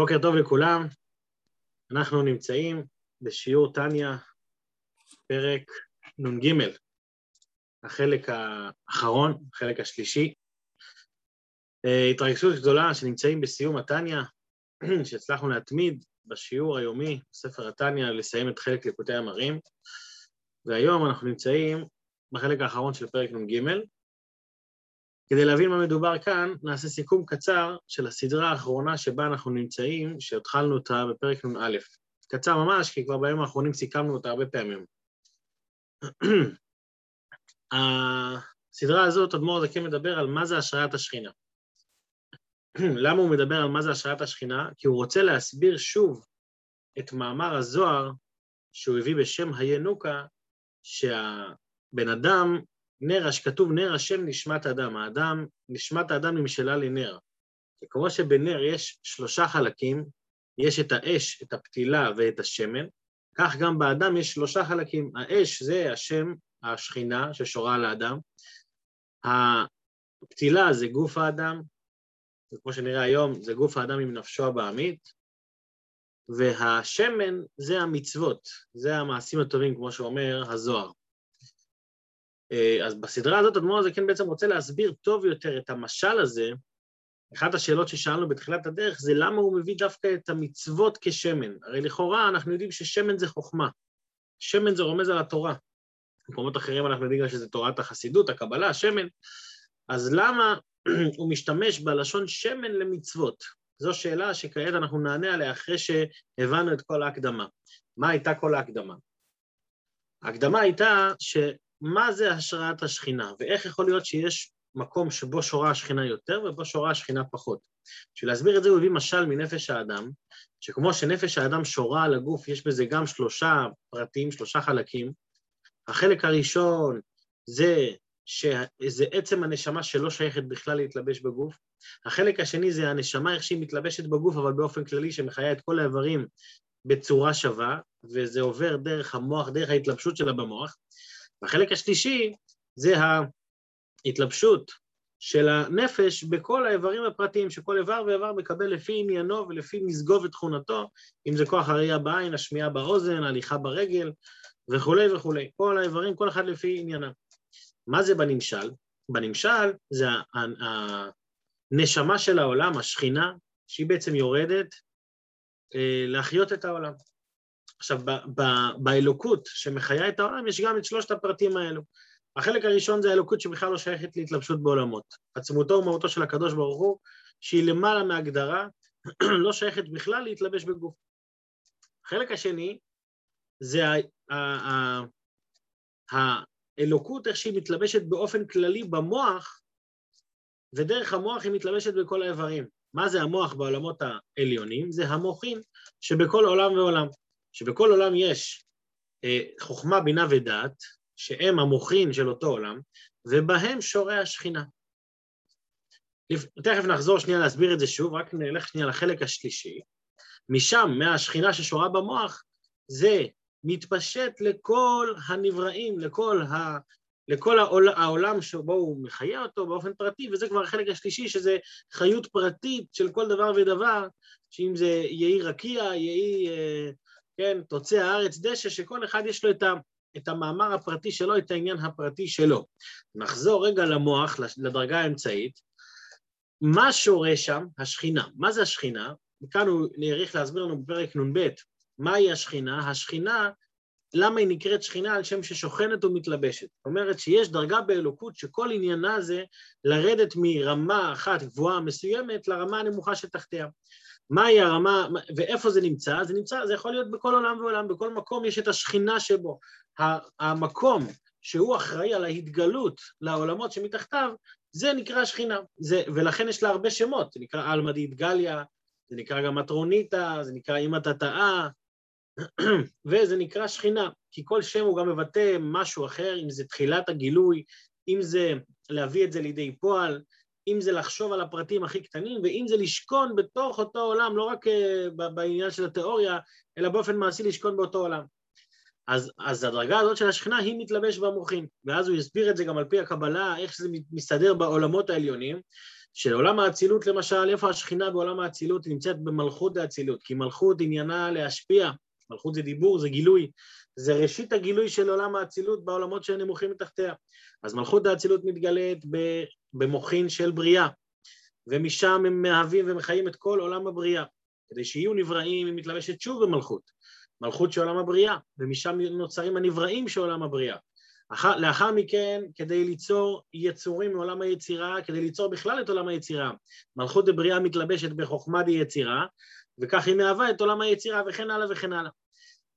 בוקר טוב לכולם, אנחנו נמצאים בשיעור טניה, פרק נ"ג, החלק האחרון, החלק השלישי. אה, התרגשות גדולה שנמצאים בסיום הטניה, שהצלחנו להתמיד בשיעור היומי, בספר הטניה, לסיים את חלק ליקוטי המרים, והיום אנחנו נמצאים בחלק האחרון של פרק נ"ג, כדי להבין מה מדובר כאן, נעשה סיכום קצר של הסדרה האחרונה שבה אנחנו נמצאים, שהתחלנו אותה בפרק נ"א. קצר ממש, כי כבר בימים האחרונים סיכמנו אותה הרבה פעמים. הסדרה הזאת, אדמו"ר הזקן מדבר על מה זה השראת השכינה. למה הוא מדבר על מה זה השראת השכינה? כי הוא רוצה להסביר שוב את מאמר הזוהר שהוא הביא בשם הינוקה, שהבן אדם נר, שכתוב נר השם נשמת אדם, האדם, נשמת האדם נמשלה לנר. כמו שבנר יש שלושה חלקים, יש את האש, את הפתילה ואת השמן, כך גם באדם יש שלושה חלקים. האש זה השם, השכינה ששורה על האדם, הפתילה זה גוף האדם, וכמו שנראה היום, זה גוף האדם עם נפשו הבעמית, והשמן זה המצוות, זה המעשים הטובים, כמו שאומר הזוהר. אה, אז בסדרה הזאת אדמו"ר הזה כן בעצם רוצה להסביר טוב יותר את המשל הזה. אחת השאלות ששאלנו בתחילת הדרך זה למה הוא מביא דווקא את המצוות כשמן. הרי לכאורה אנחנו יודעים ששמן זה חוכמה. שמן זה רומז על התורה. במקומות אחרים אנחנו יודעים שזה תורת החסידות, הקבלה, השמן. אז למה הוא משתמש בלשון שמן למצוות? זו שאלה שכעת אנחנו נענה עליה אחרי שהבנו את כל ההקדמה. מה הייתה כל ההקדמה? ההקדמה הייתה ש... מה זה השראת השכינה, ואיך יכול להיות שיש מקום שבו שורה השכינה יותר ובו שורה השכינה פחות. בשביל להסביר את זה הוא הביא משל מנפש האדם, שכמו שנפש האדם שורה על הגוף, יש בזה גם שלושה פרטים, שלושה חלקים. החלק הראשון זה שזה עצם הנשמה שלא שייכת בכלל להתלבש בגוף. החלק השני זה הנשמה, איך שהיא מתלבשת בגוף, אבל באופן כללי שמחיה את כל האיברים בצורה שווה, וזה עובר דרך המוח, דרך ההתלבשות שלה במוח. והחלק השלישי זה ההתלבשות של הנפש בכל האיברים הפרטיים, שכל איבר ואיבר מקבל לפי עניינו ולפי מזגו ותכונתו, אם זה כוח הראייה בעין, השמיעה באוזן, ההליכה ברגל וכולי וכולי. כל האיברים, כל אחד לפי עניינם. מה זה בנמשל? בנמשל זה הנשמה של העולם, השכינה, שהיא בעצם יורדת אה, להחיות את העולם. עכשיו, באלוקות שמחיה את העולם יש גם את שלושת הפרטים האלו. החלק הראשון זה האלוקות שבכלל לא שייכת להתלבשות בעולמות. עצמותו ומהותו של הקדוש ברוך הוא, שהיא למעלה מהגדרה, לא שייכת בכלל להתלבש בגוף. החלק השני זה האלוקות, איך שהיא מתלבשת באופן כללי במוח, ודרך המוח היא מתלבשת בכל האיברים. מה זה המוח בעולמות העליונים? זה המוחין שבכל עולם ועולם. שבכל עולם יש אה, חוכמה, בינה ודעת, שהם המוחין של אותו עולם, ובהם שורה השכינה. תכף נחזור שנייה להסביר את זה שוב, רק נלך שנייה לחלק השלישי. משם, מהשכינה ששורה במוח, זה מתפשט לכל הנבראים, לכל, ה, לכל העול, העולם שבו הוא מחיה אותו באופן פרטי, וזה כבר החלק השלישי, שזה חיות פרטית של כל דבר ודבר, שאם זה יהי רקיע, יהי אה, כן, תוצא הארץ דשא, שכל אחד יש לו את, ה, את המאמר הפרטי שלו, את העניין הפרטי שלו. נחזור רגע למוח, לדרגה האמצעית. מה שורה שם? השכינה. מה זה השכינה? כאן הוא נעריך להסביר לנו בפרק נ"ב, מהי השכינה? השכינה, למה היא נקראת שכינה? על שם ששוכנת ומתלבשת. זאת אומרת שיש דרגה באלוקות שכל עניינה זה לרדת מרמה אחת גבוהה מסוימת לרמה הנמוכה שתחתיה. מהי הרמה, ואיפה זה נמצא? זה נמצא, זה יכול להיות בכל עולם ועולם, בכל מקום יש את השכינה שבו. המקום שהוא אחראי על ההתגלות לעולמות שמתחתיו, זה נקרא שכינה. זה, ולכן יש לה הרבה שמות, זה נקרא עלמא דיתגליה, זה נקרא גם מטרוניתא, זה נקרא אימא תתאה, וזה נקרא שכינה, כי כל שם הוא גם מבטא משהו אחר, אם זה תחילת הגילוי, אם זה להביא את זה לידי פועל, אם זה לחשוב על הפרטים הכי קטנים, ואם זה לשכון בתוך אותו עולם, לא רק אה, בעניין של התיאוריה, אלא באופן מעשי לשכון באותו עולם. אז, אז הדרגה הזאת של השכינה היא מתלבש במוחים, ואז הוא יסביר את זה גם על פי הקבלה, איך שזה מסתדר בעולמות העליונים, שעולם האצילות למשל, איפה השכינה בעולם האצילות? נמצאת במלכות האצילות, כי מלכות עניינה להשפיע, מלכות זה דיבור, זה גילוי, זה ראשית הגילוי של עולם האצילות בעולמות שנמוכים מתחתיה. אז מלכות האצילות מתגלית במוחין של בריאה, ומשם הם מהווים ומחיים את כל עולם הבריאה. כדי שיהיו נבראים היא מתלבשת שוב במלכות, מלכות של עולם הבריאה, ומשם נוצרים הנבראים של עולם הבריאה. אחר, לאחר מכן, כדי ליצור יצורים מעולם היצירה, כדי ליצור בכלל את עולם היצירה, מלכות דבריאה מתלבשת בחוכמה דיצירה, וכך היא מהווה את עולם היצירה וכן הלאה וכן הלאה.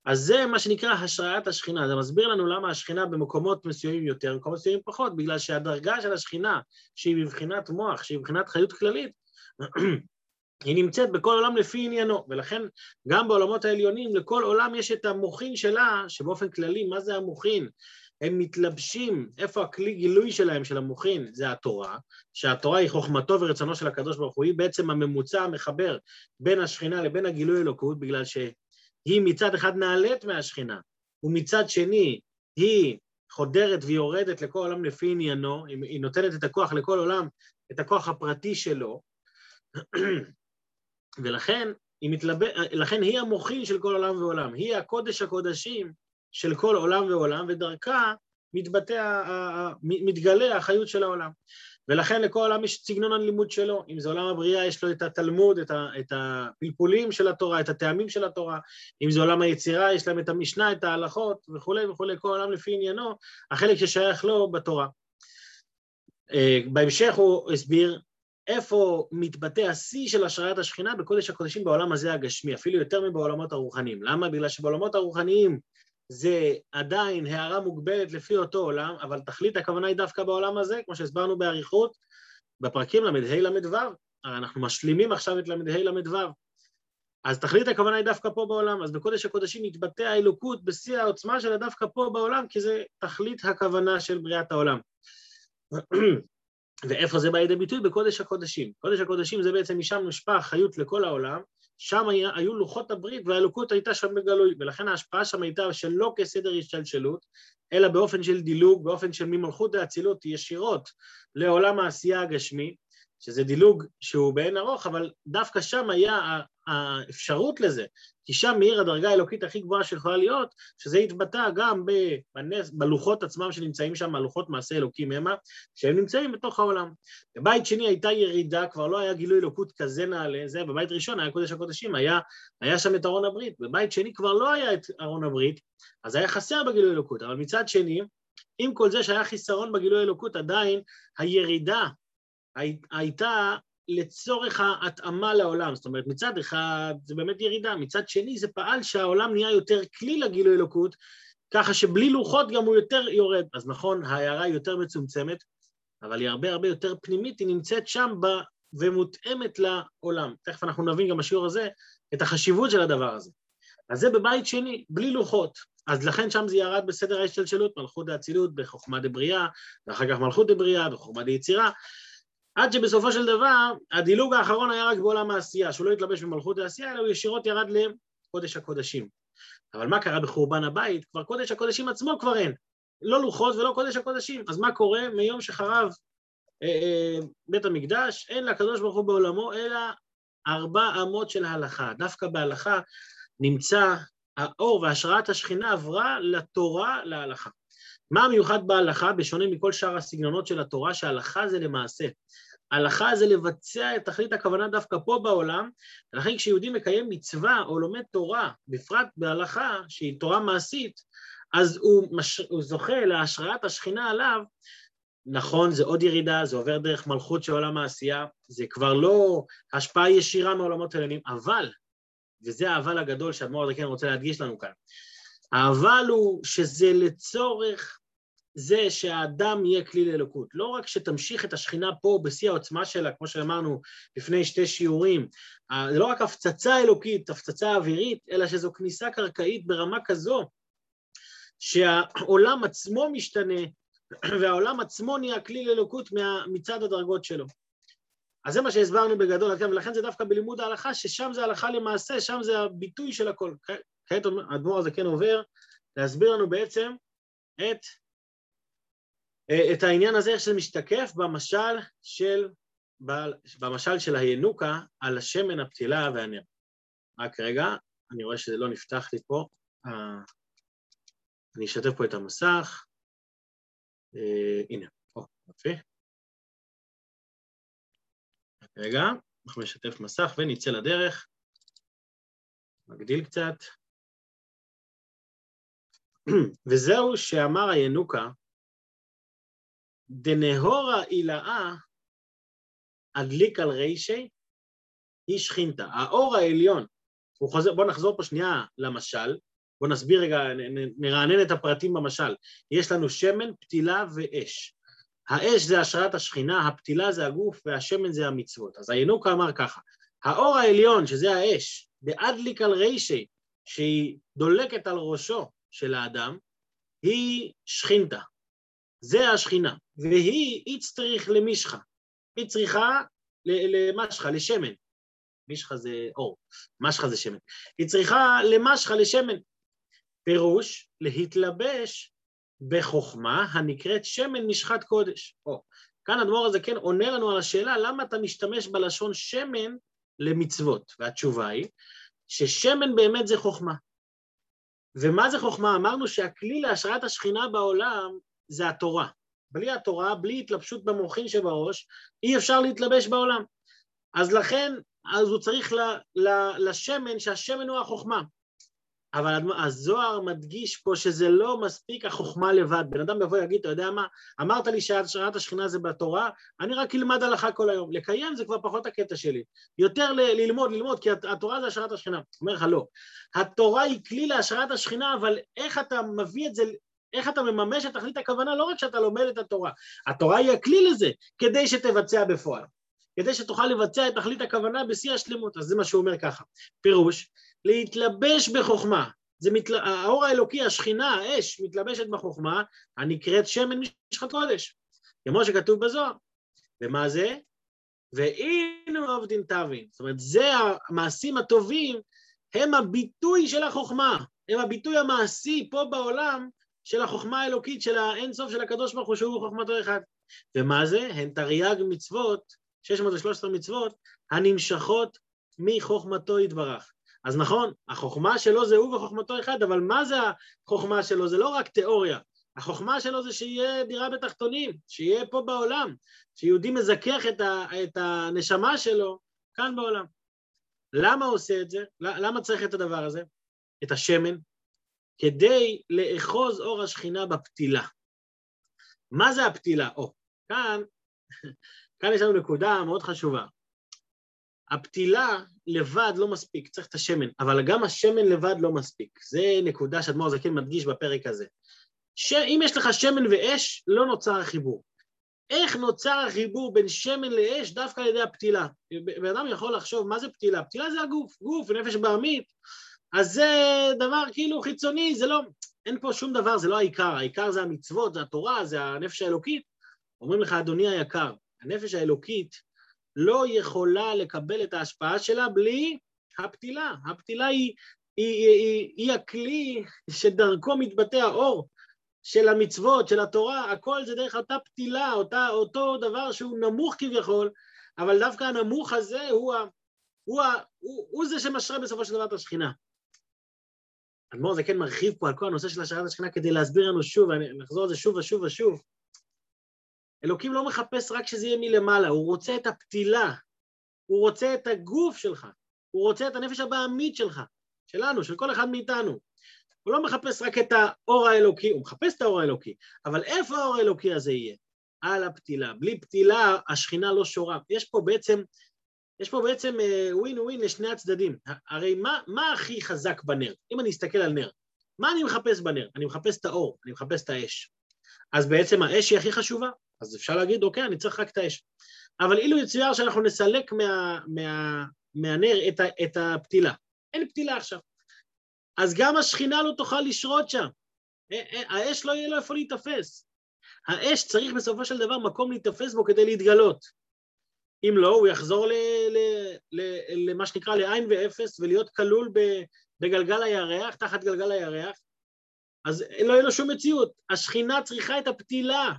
אז זה מה שנקרא השראת השכינה, זה מסביר לנו למה השכינה במקומות מסוימים יותר, במקומות מסוימים פחות, בגלל שהדרגה של השכינה, שהיא בבחינת מוח, שהיא בבחינת חיות כללית, היא נמצאת בכל עולם לפי עניינו, ולכן גם בעולמות העליונים לכל עולם יש את המוחין שלה, שבאופן כללי, מה זה המוחין? הם מתלבשים, איפה הכלי גילוי שלהם, של המוחין, זה התורה, שהתורה היא חוכמתו ורצונו של הקדוש ברוך הוא, היא בעצם הממוצע המחבר בין השכינה לבין הגילוי אלוקות, בגלל שהיא מצד אחד נעלית מהשכינה, ומצד שני היא חודרת ויורדת לכל עולם לפי עניינו, היא נותנת את הכוח לכל עולם, את הכוח הפרטי שלו, ולכן היא, לכן היא המוחין של כל עולם ועולם, היא הקודש הקודשים של כל עולם ועולם, ודרכה מתבטא, מתגלה החיות של העולם. ולכן לכל עולם יש סגנון הלימוד שלו, אם זה עולם הבריאה יש לו את התלמוד, את, ה, את הפלפולים של התורה, את הטעמים של התורה, אם זה עולם היצירה יש להם את המשנה, את ההלכות וכולי וכולי, כל עולם לפי עניינו, החלק ששייך לו בתורה. אה, בהמשך הוא הסביר איפה מתבטא השיא של השראת השכינה בקודש הקודשים בעולם הזה הגשמי, אפילו יותר מבעולמות הרוחניים. למה? בגלל שבעולמות הרוחניים זה עדיין הערה מוגבלת לפי אותו עולם, אבל תכלית הכוונה היא דווקא בעולם הזה, כמו שהסברנו באריכות, בפרקים ל"ה ל"ו, הרי אנחנו משלימים עכשיו את ל"ה ל"ו. אז תכלית הכוונה היא דווקא פה בעולם, אז בקודש הקודשים מתבטא האלוקות בשיא העוצמה שלה דווקא פה בעולם, כי זה תכלית הכוונה של בריאת העולם. ואיפה זה בא לידי ביטוי? בקודש הקודשים. קודש הקודשים זה בעצם משם מושפע חיות לכל העולם, שם היה, היו לוחות הברית והאלוקות הייתה שם בגלוי, ולכן ההשפעה שם הייתה שלא כסדר השתלשלות, אלא באופן של דילוג, באופן של ממלכות האצילות ישירות לעולם העשייה הגשמי, שזה דילוג שהוא באין ארוך, אבל דווקא שם היה האפשרות לזה, כי שם מאיר הדרגה האלוקית הכי גבוהה שיכולה להיות, שזה התבטא גם בנס, בלוחות עצמם שנמצאים שם, הלוחות מעשה אלוקים המה, שהם נמצאים בתוך העולם. בבית שני הייתה ירידה, כבר לא היה גילוי אלוקות כזה נעלה, זה בבית ראשון היה קודש הקודשים, היה, היה שם את ארון הברית, בבית שני כבר לא היה את ארון הברית, אז היה חסר בגילוי אלוקות, אבל מצד שני, עם כל זה שהיה חיסרון בגילוי אלוקות, עדיין הירידה הייתה לצורך ההתאמה לעולם, זאת אומרת מצד אחד זה באמת ירידה, מצד שני זה פעל שהעולם נהיה יותר כלי לגילוי אלוקות, ככה שבלי לוחות גם הוא יותר יורד. אז נכון, ההערה היא יותר מצומצמת, אבל היא הרבה הרבה יותר פנימית, היא נמצאת שם ב... ומותאמת לעולם. תכף אנחנו נבין גם בשיעור הזה את החשיבות של הדבר הזה. אז זה בבית שני, בלי לוחות. אז לכן שם זה ירד בסדר ההשתלשלות, מלכות דאצילות בחוכמה דבריאה, ואחר כך מלכות דבריאה בחוכמה דיצירה, עד שבסופו של דבר הדילוג האחרון היה רק בעולם העשייה, שהוא לא התלבש במלכות העשייה, אלא הוא ישירות ירד לקודש הקודשים. אבל מה קרה בחורבן הבית? כבר קודש הקודשים עצמו כבר אין. לא לוחות ולא קודש הקודשים. אז מה קורה מיום שחרב אה, אה, בית המקדש? אין לקדוש ברוך הוא בעולמו אלא ארבע אמות של הלכה. דווקא בהלכה נמצא האור והשראת השכינה עברה לתורה להלכה. מה המיוחד בהלכה, בשונה מכל שאר הסגנונות של התורה, שהלכה זה למעשה. הלכה זה לבצע את תכלית הכוונה דווקא פה בעולם, ולכן כשיהודי מקיים מצווה או לומד תורה, בפרט בהלכה, שהיא תורה מעשית, אז הוא, מש... הוא זוכה להשראת השכינה עליו, נכון, זה עוד ירידה, זה עובר דרך מלכות של עולם העשייה, זה כבר לא השפעה ישירה מעולמות העליונים, אבל, וזה האבל הגדול שאדמו"ר הדקן רוצה להדגיש לנו כאן, האבל הוא שזה לצורך זה שהאדם יהיה כלי לאלוקות. לא רק שתמשיך את השכינה פה בשיא העוצמה שלה, כמו שאמרנו לפני שתי שיעורים, זה לא רק הפצצה אלוקית, הפצצה אווירית, אלא שזו כניסה קרקעית ברמה כזו שהעולם עצמו משתנה והעולם עצמו נהיה כלי לאלוקות מצד הדרגות שלו. אז זה מה שהסברנו בגדול, ולכן זה דווקא בלימוד ההלכה, ששם זה הלכה למעשה, שם זה הביטוי של הכל. כעת האדמו"ר הזה כן עובר להסביר לנו בעצם את את העניין הזה, איך שזה משתקף במשל של במשל של הינוקה על השמן, הפתילה והנר. רק רגע, אני רואה שזה לא נפתח לי פה. אני אשתף פה את המסך. הנה, פה, יופי. רגע, אנחנו נשתף מסך ונצא לדרך. מגדיל קצת. וזהו שאמר הינוקה, דנהורה אילאה הדליק על רישי, היא שכינתה. האור העליון, בואו נחזור פה שנייה למשל, בואו נסביר רגע, נרענן את הפרטים במשל. יש לנו שמן, פתילה ואש. האש זה השראת השכינה, הפתילה זה הגוף והשמן זה המצוות. אז הינוקה אמר ככה, האור העליון, שזה האש, דאדליק על רישי, שהיא דולקת על ראשו של האדם, היא שכינתה. זה השכינה, והיא צריך למישחה. היא צריכה למשחה, לשמן. מישחה זה אור, משחה זה שמן. היא צריכה למשחה, לשמן. פירוש, להתלבש בחוכמה הנקראת שמן משחת קודש. או, כאן אדמו"ר הזה כן עונה לנו על השאלה למה אתה משתמש בלשון שמן למצוות, והתשובה היא ששמן באמת זה חוכמה. ומה זה חוכמה? אמרנו שהכלי להשראת השכינה בעולם זה התורה. בלי התורה, בלי התלבשות במוחין שבראש, אי אפשר להתלבש בעולם. אז לכן, אז הוא צריך ל, ל, לשמן, שהשמן הוא החוכמה. אבל הזוהר מדגיש פה שזה לא מספיק החוכמה לבד. בן אדם יבוא ויגיד, אתה יודע מה, אמרת לי שהשראת השכינה זה בתורה, אני רק אלמד הלכה כל היום. לקיים זה כבר פחות הקטע שלי. יותר ל- ללמוד, ללמוד, כי התורה זה השראת השכינה. אומר לך, לא. התורה היא כלי להשראת השכינה, אבל איך אתה מביא את זה, איך אתה מממש את תכלית הכוונה, לא רק שאתה לומד את התורה. התורה היא הכלי לזה, כדי שתבצע בפועל. כדי שתוכל לבצע את תכלית הכוונה בשיא השלמות. אז זה מה שהוא אומר ככה. פירוש, להתלבש בחוכמה. זה מתל... האור האלוקי, השכינה, האש, מתלבשת בחוכמה, הנקראת שמן משחת קודש, כמו שכתוב בזוהר. ומה זה? ואינו עובדין תבין. זאת אומרת, זה המעשים הטובים, הם הביטוי של החוכמה, הם הביטוי המעשי פה בעולם של החוכמה האלוקית, של האינסוף של הקדוש ברוך הוא, שהוא חוכמתו אחד. ומה זה? הן תרי"ג מצוות, 613 מצוות, הנמשכות מחוכמתו יתברך. אז נכון, החוכמה שלו זה הוא וחוכמתו אחד, אבל מה זה החוכמה שלו? זה לא רק תיאוריה. החוכמה שלו זה שיהיה דירה בתחתונים, שיהיה פה בעולם, שיהודי מזכך את, ה, את הנשמה שלו כאן בעולם. למה עושה את זה? למה צריך את הדבר הזה? את השמן? כדי לאחוז אור השכינה בפתילה. מה זה הפתילה? או, כאן, כאן יש לנו נקודה מאוד חשובה. הפתילה לבד לא מספיק, צריך את השמן, אבל גם השמן לבד לא מספיק. זה נקודה שאדמו"ר זקן מדגיש בפרק הזה. שאם יש לך שמן ואש, לא נוצר החיבור. איך נוצר החיבור בין שמן לאש דווקא על ידי הפתילה? בן אדם יכול לחשוב, מה זה פתילה? פתילה זה הגוף, גוף ונפש בעמית, אז זה דבר כאילו חיצוני, זה לא, אין פה שום דבר, זה לא העיקר, העיקר זה המצוות, זה התורה, זה הנפש האלוקית. אומרים לך, אדוני היקר, הנפש האלוקית לא יכולה לקבל את ההשפעה שלה בלי הפתילה. הפתילה היא, היא, היא, היא, היא הכלי שדרכו מתבטא האור של המצוות, של התורה, הכל זה דרך אותה פתילה, אותה, אותו דבר שהוא נמוך כביכול, אבל דווקא הנמוך הזה הוא, ה, הוא, ה, הוא, הוא זה שמשרה בסופו של דבר את השכינה. אדמו"ר זה כן מרחיב פה על כל הנושא של השערת השכינה כדי להסביר לנו שוב, ואני נחזור על זה שוב ושוב ושוב. אלוקים לא מחפש רק שזה יהיה מלמעלה, הוא רוצה את הפתילה, הוא רוצה את הגוף שלך, הוא רוצה את הנפש הבעמית שלך, שלנו, של כל אחד מאיתנו. הוא לא מחפש רק את האור האלוקי, הוא מחפש את האור האלוקי, אבל איפה האור האלוקי הזה יהיה? על הפתילה. בלי פתילה השכינה לא שורה. יש פה בעצם, יש פה בעצם ווין uh, ווין לשני הצדדים. הרי מה, מה הכי חזק בנר? אם אני אסתכל על נר, מה אני מחפש בנר? אני מחפש את האור, אני מחפש את האש. אז בעצם האש היא הכי חשובה, אז אפשר להגיד, אוקיי, אני צריך רק את האש. אבל אילו יצויר שאנחנו נסלק מה, מה, מהנר את, ה, את הפתילה, אין פתילה עכשיו. אז גם השכינה לא תוכל לשרות שם. האש לא יהיה לו איפה להיתפס. האש צריך בסופו של דבר מקום להיתפס בו כדי להתגלות. אם לא, הוא יחזור למה שנקרא לעין ואפס ולהיות כלול בגלגל הירח, תחת גלגל הירח, אז לא יהיה לו שום מציאות. השכינה צריכה את הפתילה.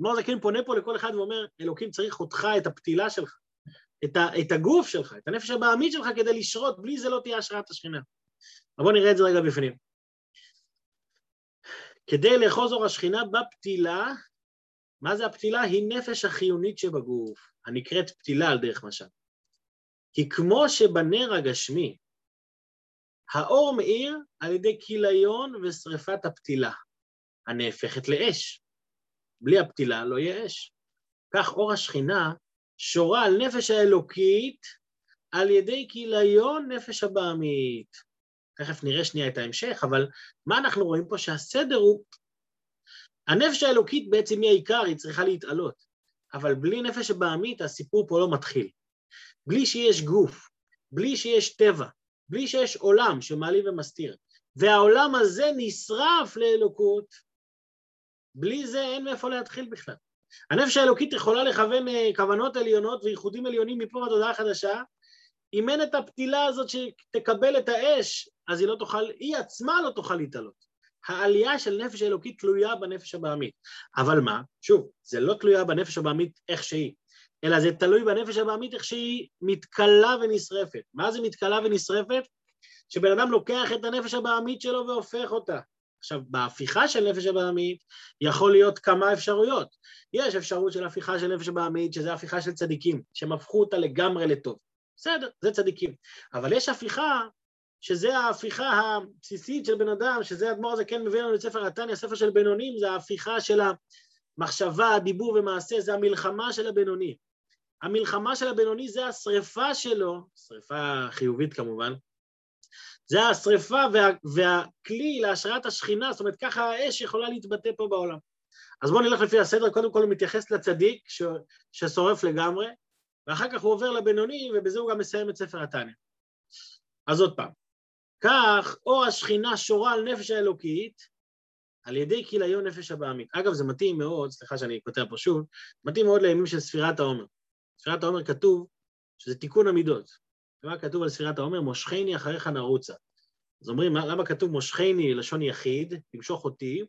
אדמו"ר זקן פונה פה לכל אחד ואומר, אלוקים צריך אותך, את הפתילה שלך, את, ה, את הגוף שלך, את הנפש הבעמית שלך כדי לשרות, בלי זה לא תהיה השראת השכינה. אבל בואו נראה את זה רגע בפנים. כדי לאחוז אור השכינה בפתילה, מה זה הפתילה? היא נפש החיונית שבגוף, הנקראת פתילה על דרך משל. כי כמו שבנר הגשמי, האור מאיר על ידי כיליון ושרפת הפתילה, הנהפכת לאש. בלי הפתילה לא יהיה אש. כך אור השכינה שורה על נפש האלוקית על ידי כיליון נפש הבעמית. תכף נראה שנייה את ההמשך, אבל מה אנחנו רואים פה? שהסדר הוא... הנפש האלוקית בעצם היא העיקר, היא צריכה להתעלות, אבל בלי נפש הבעמית הסיפור פה לא מתחיל. בלי שיש גוף, בלי שיש טבע, בלי שיש עולם שמעלים ומסתיר, והעולם הזה נשרף לאלוקות, בלי זה אין מאיפה להתחיל בכלל. הנפש האלוקית יכולה לכוון אה, כוונות עליונות וייחודים עליונים מפה ועד הודעה חדשה, אם אין את הפתילה הזאת שתקבל את האש, אז היא לא תוכל, היא עצמה לא תוכל להתעלות. העלייה של נפש האלוקית תלויה בנפש הבעמית. אבל מה? שוב, זה לא תלויה בנפש הבעמית איך שהיא, אלא זה תלוי בנפש הבעמית איך שהיא מתכלה ונשרפת. מה זה מתכלה ונשרפת? שבן אדם לוקח את הנפש הבעמית שלו והופך אותה. עכשיו, בהפיכה של נפש הבעמית יכול להיות כמה אפשרויות. יש אפשרות של הפיכה של נפש הבעמית, שזה הפיכה של צדיקים, שהם הפכו אותה לגמרי לטוב. בסדר, זה צדיקים. אבל יש הפיכה, שזה ההפיכה הבסיסית של בן אדם, שזה אדמו"ר הזה כן מביא לנו את ספר התניא, ספר של בינונים, זה ההפיכה של המחשבה, הדיבור ומעשה, זה המלחמה של הבינוני. המלחמה של הבינוני זה השריפה שלו, שריפה חיובית כמובן, זה השריפה וה, והכלי להשראת השכינה, זאת אומרת ככה האש יכולה להתבטא פה בעולם. אז בואו נלך לפי הסדר, קודם כל הוא מתייחס לצדיק ש, ששורף לגמרי, ואחר כך הוא עובר לבינוני, ובזה הוא גם מסיים את ספר התניא. אז עוד פעם, כך אור השכינה שורה על נפש האלוקית, על ידי כיליון נפש הבעמית. אגב, זה מתאים מאוד, סליחה שאני כותב פה שוב, מתאים מאוד לימים של ספירת העומר. ספירת העומר כתוב שזה תיקון המידות. ומה כתוב על ספירת העומר? מושכני אחריך נרוצה. אז אומרים, למה כתוב מושכני לשון יחיד, תמשוך אותי,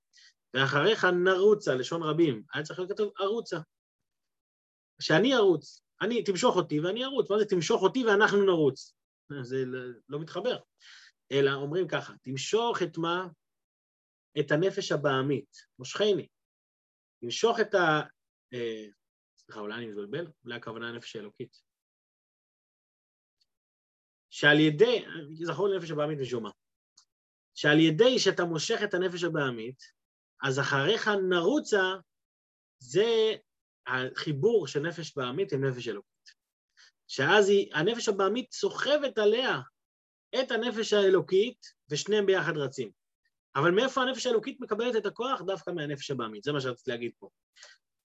ואחריך נרוצה, לשון רבים. היה צריך להיות כתוב ארוצה. שאני ארוץ, אני, תמשוך אותי ואני ארוץ. מה זה תמשוך אותי ואנחנו נרוץ? זה לא, לא מתחבר. אלא אומרים ככה, תמשוך את מה? את הנפש הבעמית, מושכני. תמשוך את ה... אה, סליחה, אולי אני מבלבל? אולי הכוונה הנפש האלוקית. שעל ידי, זכור לי נפש הבעמית ושומע, שעל ידי שאתה מושך את הנפש הבעמית, אז אחריך נרוצה, זה החיבור של נפש בעמית עם נפש אלוקית. שאז היא, הנפש הבעמית סוחבת עליה את הנפש האלוקית, ושניהם ביחד רצים. אבל מאיפה הנפש האלוקית מקבלת את הכוח? דווקא מהנפש הבעמית, זה מה שרציתי להגיד פה.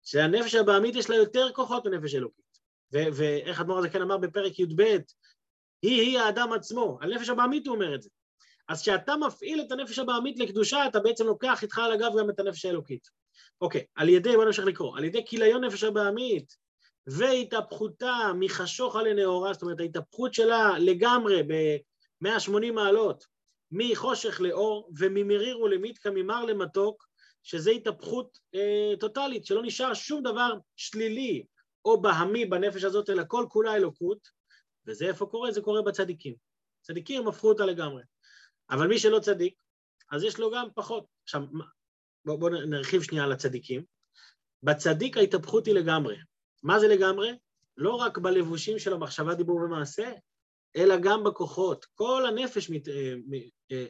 שהנפש הבעמית יש לה יותר כוחות מנפש אלוקית. ואיך אדמו"ר הזה כן אמר בפרק י"ב, היא-היא האדם עצמו, על נפש הבעמית הוא אומר את זה. אז כשאתה מפעיל את הנפש הבעמית לקדושה, אתה בעצם לוקח איתך על הגב גם את הנפש האלוקית. אוקיי, על ידי, בוא נמשיך לקרוא, על ידי כיליון נפש הבעמית והתהפכותה מחשוכה לנאורה, זאת אומרת ההתהפכות שלה לגמרי ב-180 מעלות, מחושך לאור וממריר ולמיתקה, ממר למתוק, שזה התהפכות אה, טוטאלית, שלא נשאר שום דבר שלילי או בהמי בנפש הזאת, אלא כל כולה אלוקות, וזה איפה קורה? זה קורה בצדיקים. צדיקים הפכו אותה לגמרי. אבל מי שלא צדיק, אז יש לו גם פחות. עכשיו, בואו בוא נרחיב שנייה על הצדיקים. בצדיק ההתהפכות היא לגמרי. מה זה לגמרי? לא רק בלבושים של המחשבה, דיבור ומעשה, אלא גם בכוחות. כל הנפש מת, אה, אה,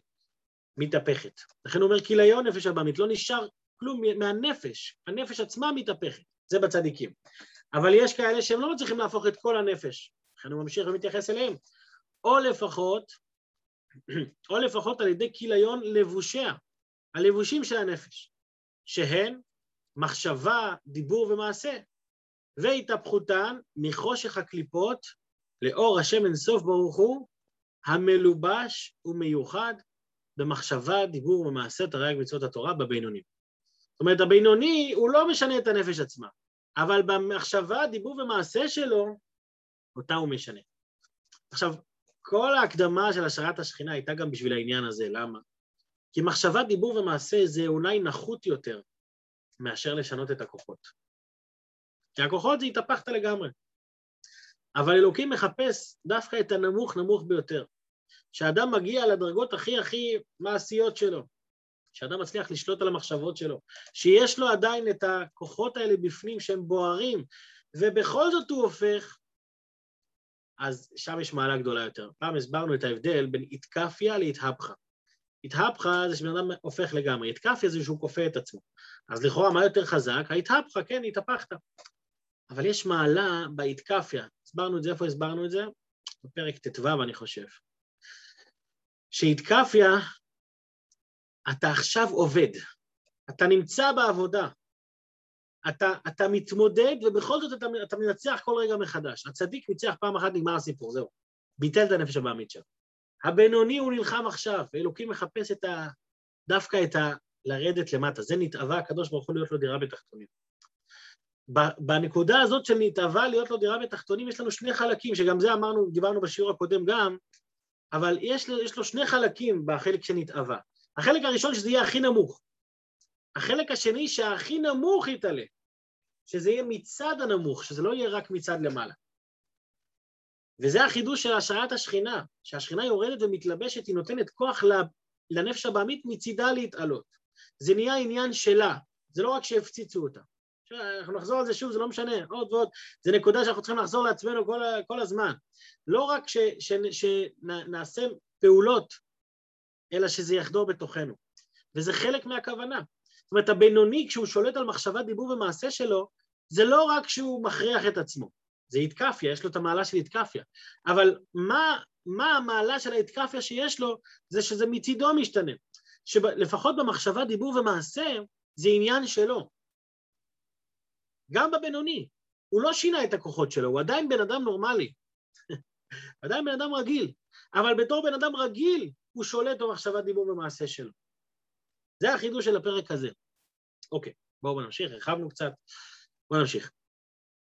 מתהפכת. לכן הוא אומר, כיליון נפש הבאמית, לא נשאר כלום מהנפש, הנפש עצמה מתהפכת, זה בצדיקים. אבל יש כאלה שהם לא מצליחים להפוך את כל הנפש, לכן הוא ממשיך ומתייחס אליהם. או לפחות, או לפחות על ידי כיליון לבושיה, הלבושים של הנפש, שהן מחשבה, דיבור ומעשה, והתהפכותן מחושך הקליפות לאור השם אינסוף ברוך הוא, המלובש ומיוחד במחשבה, דיבור ומעשה תרי"ג מצוות התורה בבינוני. זאת אומרת, הבינוני הוא לא משנה את הנפש עצמה, אבל במחשבה, דיבור ומעשה שלו, אותה הוא משנה. עכשיו, כל ההקדמה של השערת השכינה הייתה גם בשביל העניין הזה, למה? כי מחשבה, דיבור ומעשה זה אולי נחות יותר מאשר לשנות את הכוחות. כי הכוחות זה התהפכת לגמרי. אבל אלוקים מחפש דווקא את הנמוך נמוך ביותר. שאדם מגיע לדרגות הכי הכי מעשיות שלו, שאדם מצליח לשלוט על המחשבות שלו, שיש לו עדיין את הכוחות האלה בפנים שהם בוערים, ובכל זאת הוא הופך, אז שם יש מעלה גדולה יותר. פעם הסברנו את ההבדל בין איתקפיה להתהפכה. איתהפכה זה שבן אדם הופך לגמרי, איתקפיה זה שהוא כופה את עצמו. אז לכאורה מה יותר חזק? ההתהפכה, כן, התהפכת. אבל יש מעלה באיתקפיה, הסברנו את זה, איפה הסברנו את זה? בפרק ט"ו אני חושב. שאיתקפיה, אתה עכשיו עובד, אתה נמצא בעבודה, אתה, אתה מתמודד ובכל זאת אתה, אתה מנצח כל רגע מחדש. הצדיק ניצח פעם אחת, נגמר הסיפור, זהו. ביטל את הנפש הבעמית שלו. הבינוני הוא נלחם עכשיו, ואלוקים מחפש את ה... דווקא את ה... לרדת למטה. זה נתאווה הקדוש ברוך הוא להיות לו דירה בתחתונים. בנקודה הזאת של נתאווה להיות לו דירה בתחתונים, יש לנו שני חלקים, שגם זה אמרנו, דיברנו בשיעור הקודם גם, אבל יש, יש לו שני חלקים בחלק של נתאווה. החלק הראשון שזה יהיה הכי נמוך. החלק השני שהכי נמוך יתעלה, שזה יהיה מצד הנמוך, שזה לא יהיה רק מצד למעלה. וזה החידוש של השראת השכינה, שהשכינה יורדת ומתלבשת, היא נותנת כוח לנפש הבעמית מצידה להתעלות. זה נהיה עניין שלה, זה לא רק שהפציצו אותה. אנחנו נחזור על זה שוב, זה לא משנה, עוד ועוד, זה נקודה שאנחנו צריכים לחזור לעצמנו כל, כל הזמן. לא רק שנעשה פעולות, אלא שזה יחדור בתוכנו. וזה חלק מהכוונה. זאת אומרת, הבינוני, כשהוא שולט על מחשבה, דיבור ומעשה שלו, זה לא רק שהוא מכריח את עצמו, זה איתקפיה, יש לו את המעלה של איתקפיה. אבל מה, מה המעלה של האיתקפיה שיש לו? זה שזה מצידו משתנה. שלפחות במחשבה, דיבור ומעשה, זה עניין שלו. גם בבינוני. הוא לא שינה את הכוחות שלו, הוא עדיין בן אדם נורמלי. עדיין בן אדם רגיל. אבל בתור בן אדם רגיל, הוא שולט במחשבה, דיבור ומעשה שלו. זה החידוש של הפרק הזה. אוקיי, בואו נמשיך, הרחבנו קצת. בואו נמשיך.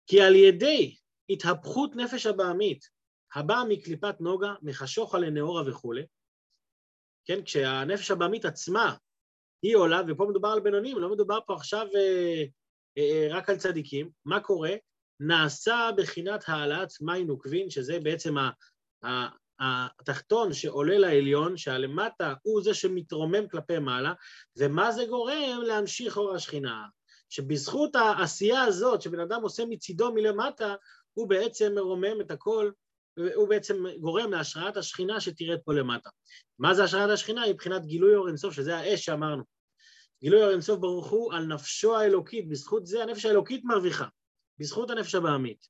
כי על ידי התהפכות נפש הבעמית, הבאה מקליפת נוגה, מחשוכה לנאורה וכולי, כן, כשהנפש הבעמית עצמה היא עולה, ופה מדובר על בינונים, לא מדובר פה עכשיו אה רק על צדיקים, מה קורה? נעשה בחינת העלאת מים נוקבין, שזה בעצם התחתון שעולה לעליון, שהלמטה הוא זה שמתרומם כלפי מעלה, ומה זה גורם? להמשיך אור השכינה. שבזכות העשייה הזאת שבן אדם עושה מצידו מלמטה, הוא בעצם מרומם את הכל, הוא בעצם גורם להשראת השכינה שתרד פה למטה. מה זה השראת השכינה? מבחינת גילוי אור אינסוף, שזה האש שאמרנו. גילוי אור אינסוף ברוך הוא על נפשו האלוקית, בזכות זה הנפש האלוקית מרוויחה, בזכות הנפש הבעמית,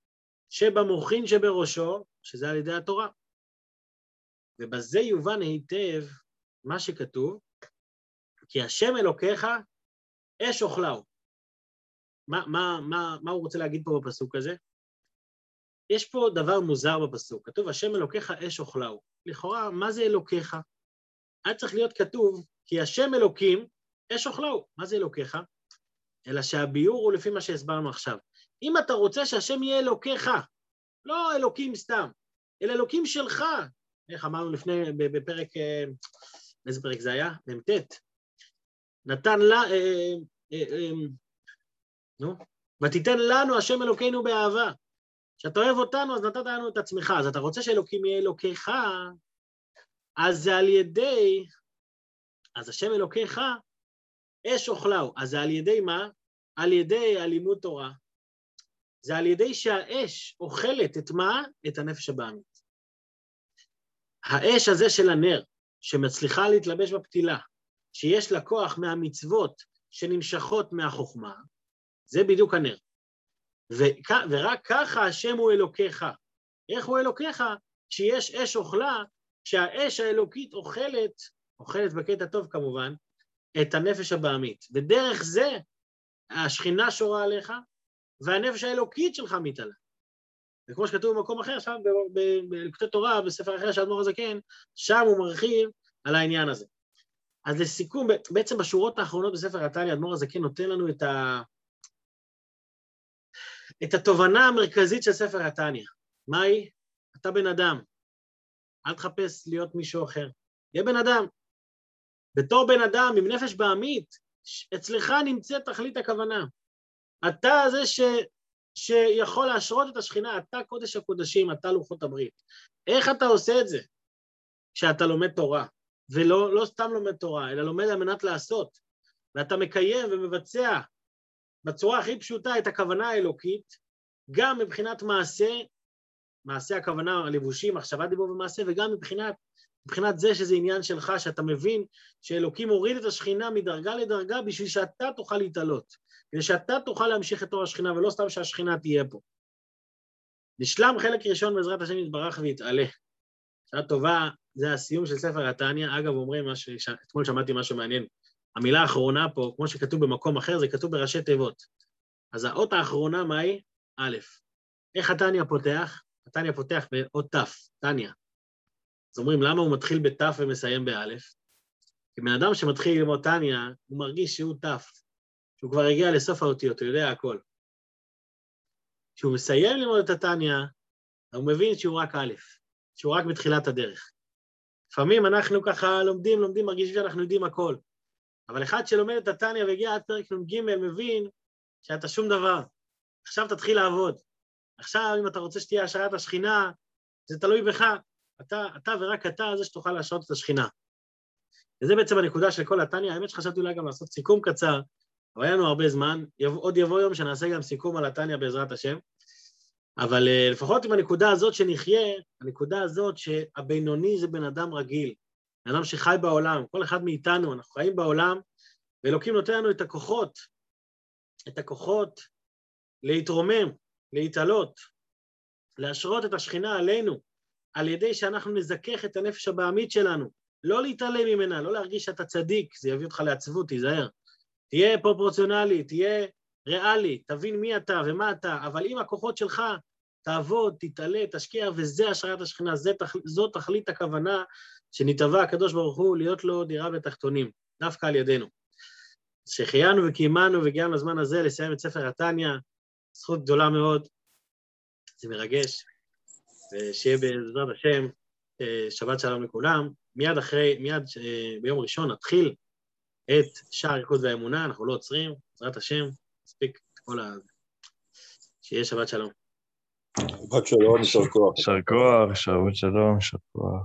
שבמוחין שבראשו, שזה על ידי התורה. ובזה יובן היטב מה שכתוב, כי השם אלוקיך אש אוכלהו. מה, מה, מה, מה הוא רוצה להגיד פה בפסוק הזה? יש פה דבר מוזר בפסוק, כתוב השם אלוקיך אש אוכלהו. לכאורה, מה זה אלוקיך? היה צריך להיות כתוב, כי השם אלוקים אש אוכלהו. מה זה אלוקיך? אלא שהביאור הוא לפי מה שהסברנו עכשיו. אם אתה רוצה שהשם יהיה אלוקיך, לא אלוקים סתם, אלא אלוקים שלך, איך אמרנו לפני, בפרק, אה, איזה פרק זה היה? מ"ט. נתן לה, אה, אה, נו, ותיתן לנו השם אלוקינו באהבה. כשאתה אוהב אותנו, אז נתת לנו את עצמך. אז אתה רוצה שאלוקים יהיה אלוקיך, אז זה על ידי, אז השם אלוקיך, אש אוכלהו. אז זה על ידי מה? על ידי הלימוד תורה. זה על ידי שהאש אוכלת את מה? את הנפש הבעמית. האש הזה של הנר, שמצליחה להתלבש בפתילה, שיש לה כוח מהמצוות שנמשכות מהחוכמה, זה בדיוק הנר. ורק ככה השם הוא אלוקיך. איך הוא אלוקיך? כשיש אש אוכלה, כשהאש האלוקית אוכלת, אוכלת בקטע טוב כמובן, את הנפש הבעמית. ודרך זה השכינה שורה עליך, והנפש האלוקית שלך מתעלה. וכמו שכתוב במקום אחר, שם בלקוטי תורה, בספר אחר של אדמו"ר הזקן, שם הוא מרחיב על העניין הזה. אז לסיכום, בעצם בשורות האחרונות בספר התניא, אדמו"ר הזקן נותן לנו את, ה... את התובנה המרכזית של ספר התניא. מהי? אתה בן אדם. אל תחפש להיות מישהו אחר. תהיה בן אדם. בתור בן אדם עם נפש בעמית, אצלך נמצאת תכלית הכוונה. אתה זה ש... שיכול להשרות את השכינה, אתה קודש הקודשים, אתה לוחות הברית. איך אתה עושה את זה? כשאתה לומד תורה, ולא לא סתם לומד תורה, אלא לומד על מנת לעשות, ואתה מקיים ומבצע בצורה הכי פשוטה את הכוונה האלוקית, גם מבחינת מעשה, מעשה הכוונה הלבושים, מחשבה, דיבור ומעשה, וגם מבחינת, מבחינת זה שזה עניין שלך, שאתה מבין שאלוקים הוריד את השכינה מדרגה לדרגה בשביל שאתה תוכל להתעלות, כדי שאתה תוכל להמשיך את תור השכינה, ולא סתם שהשכינה תהיה פה. נשלם חלק ראשון בעזרת השם יתברך ויתעלה. שעה טובה, זה הסיום של ספר התניא. אגב, אומרים, ש... אתמול שמעתי משהו מעניין. המילה האחרונה פה, כמו שכתוב במקום אחר, זה כתוב בראשי תיבות. אז האות האחרונה, מה היא? א'. איך התניא פותח? התניא פותח באות ת', תניא. אז אומרים, למה הוא מתחיל בת' ומסיים באלף? כי בן אדם שמתחיל ללמוד תניא, הוא מרגיש שהוא ת', שהוא כבר הגיע לסוף האותיות, הוא יודע הכל. כשהוא מסיים ללמוד את התניא, הוא מבין שהוא רק א', שהוא רק בתחילת הדרך. לפעמים אנחנו ככה לומדים, לומדים, מרגישים שאנחנו יודעים הכל. אבל אחד שלומד את התניא והגיע עד פרק נ"ג מבין שאתה שום דבר. עכשיו תתחיל לעבוד. עכשיו, אם אתה רוצה שתהיה השערת השכינה, זה תלוי בך. אתה, אתה ורק אתה זה שתוכל להשעות את השכינה. וזה בעצם הנקודה של כל התניא. האמת שחשבתי אולי גם לעשות סיכום קצר, אבל היה לנו הרבה זמן. עוד יבוא יום שנעשה גם סיכום על התניא בעזרת השם. אבל uh, לפחות עם הנקודה הזאת שנחיה, הנקודה הזאת שהבינוני זה בן אדם רגיל, בן אדם שחי בעולם, כל אחד מאיתנו, אנחנו חיים בעולם, ואלוקים נותן לנו את הכוחות, את הכוחות להתרומם, להתעלות, להשרות את השכינה עלינו, על ידי שאנחנו נזכך את הנפש הבעמית שלנו, לא להתעלם ממנה, לא להרגיש שאתה צדיק, זה יביא אותך לעצבות, תיזהר. תהיה פרופורציונלי, תהיה ריאלי, תבין מי אתה ומה אתה, אבל עם הכוחות שלך, תעבוד, תתעלה, תשקיע, וזה השערת השכינה, תח... זו תכלית הכוונה שנתבע הקדוש ברוך הוא להיות לו דירה בתחתונים, דווקא על ידינו. שהחיינו וקיימנו והגיענו לזמן הזה לסיים את ספר התניא, זכות גדולה מאוד, זה מרגש, ושיהיה בעזרת השם אה, שבת שלום לכולם. מיד אחרי, מיד אה, ביום ראשון נתחיל את שער הליכוד והאמונה, אנחנו לא עוצרים, בעזרת השם, נספיק את כל ה... שיהיה שבת שלום. שבת שלום, יישר כוח. יישר כוח, שבת שלום, יישר כוח.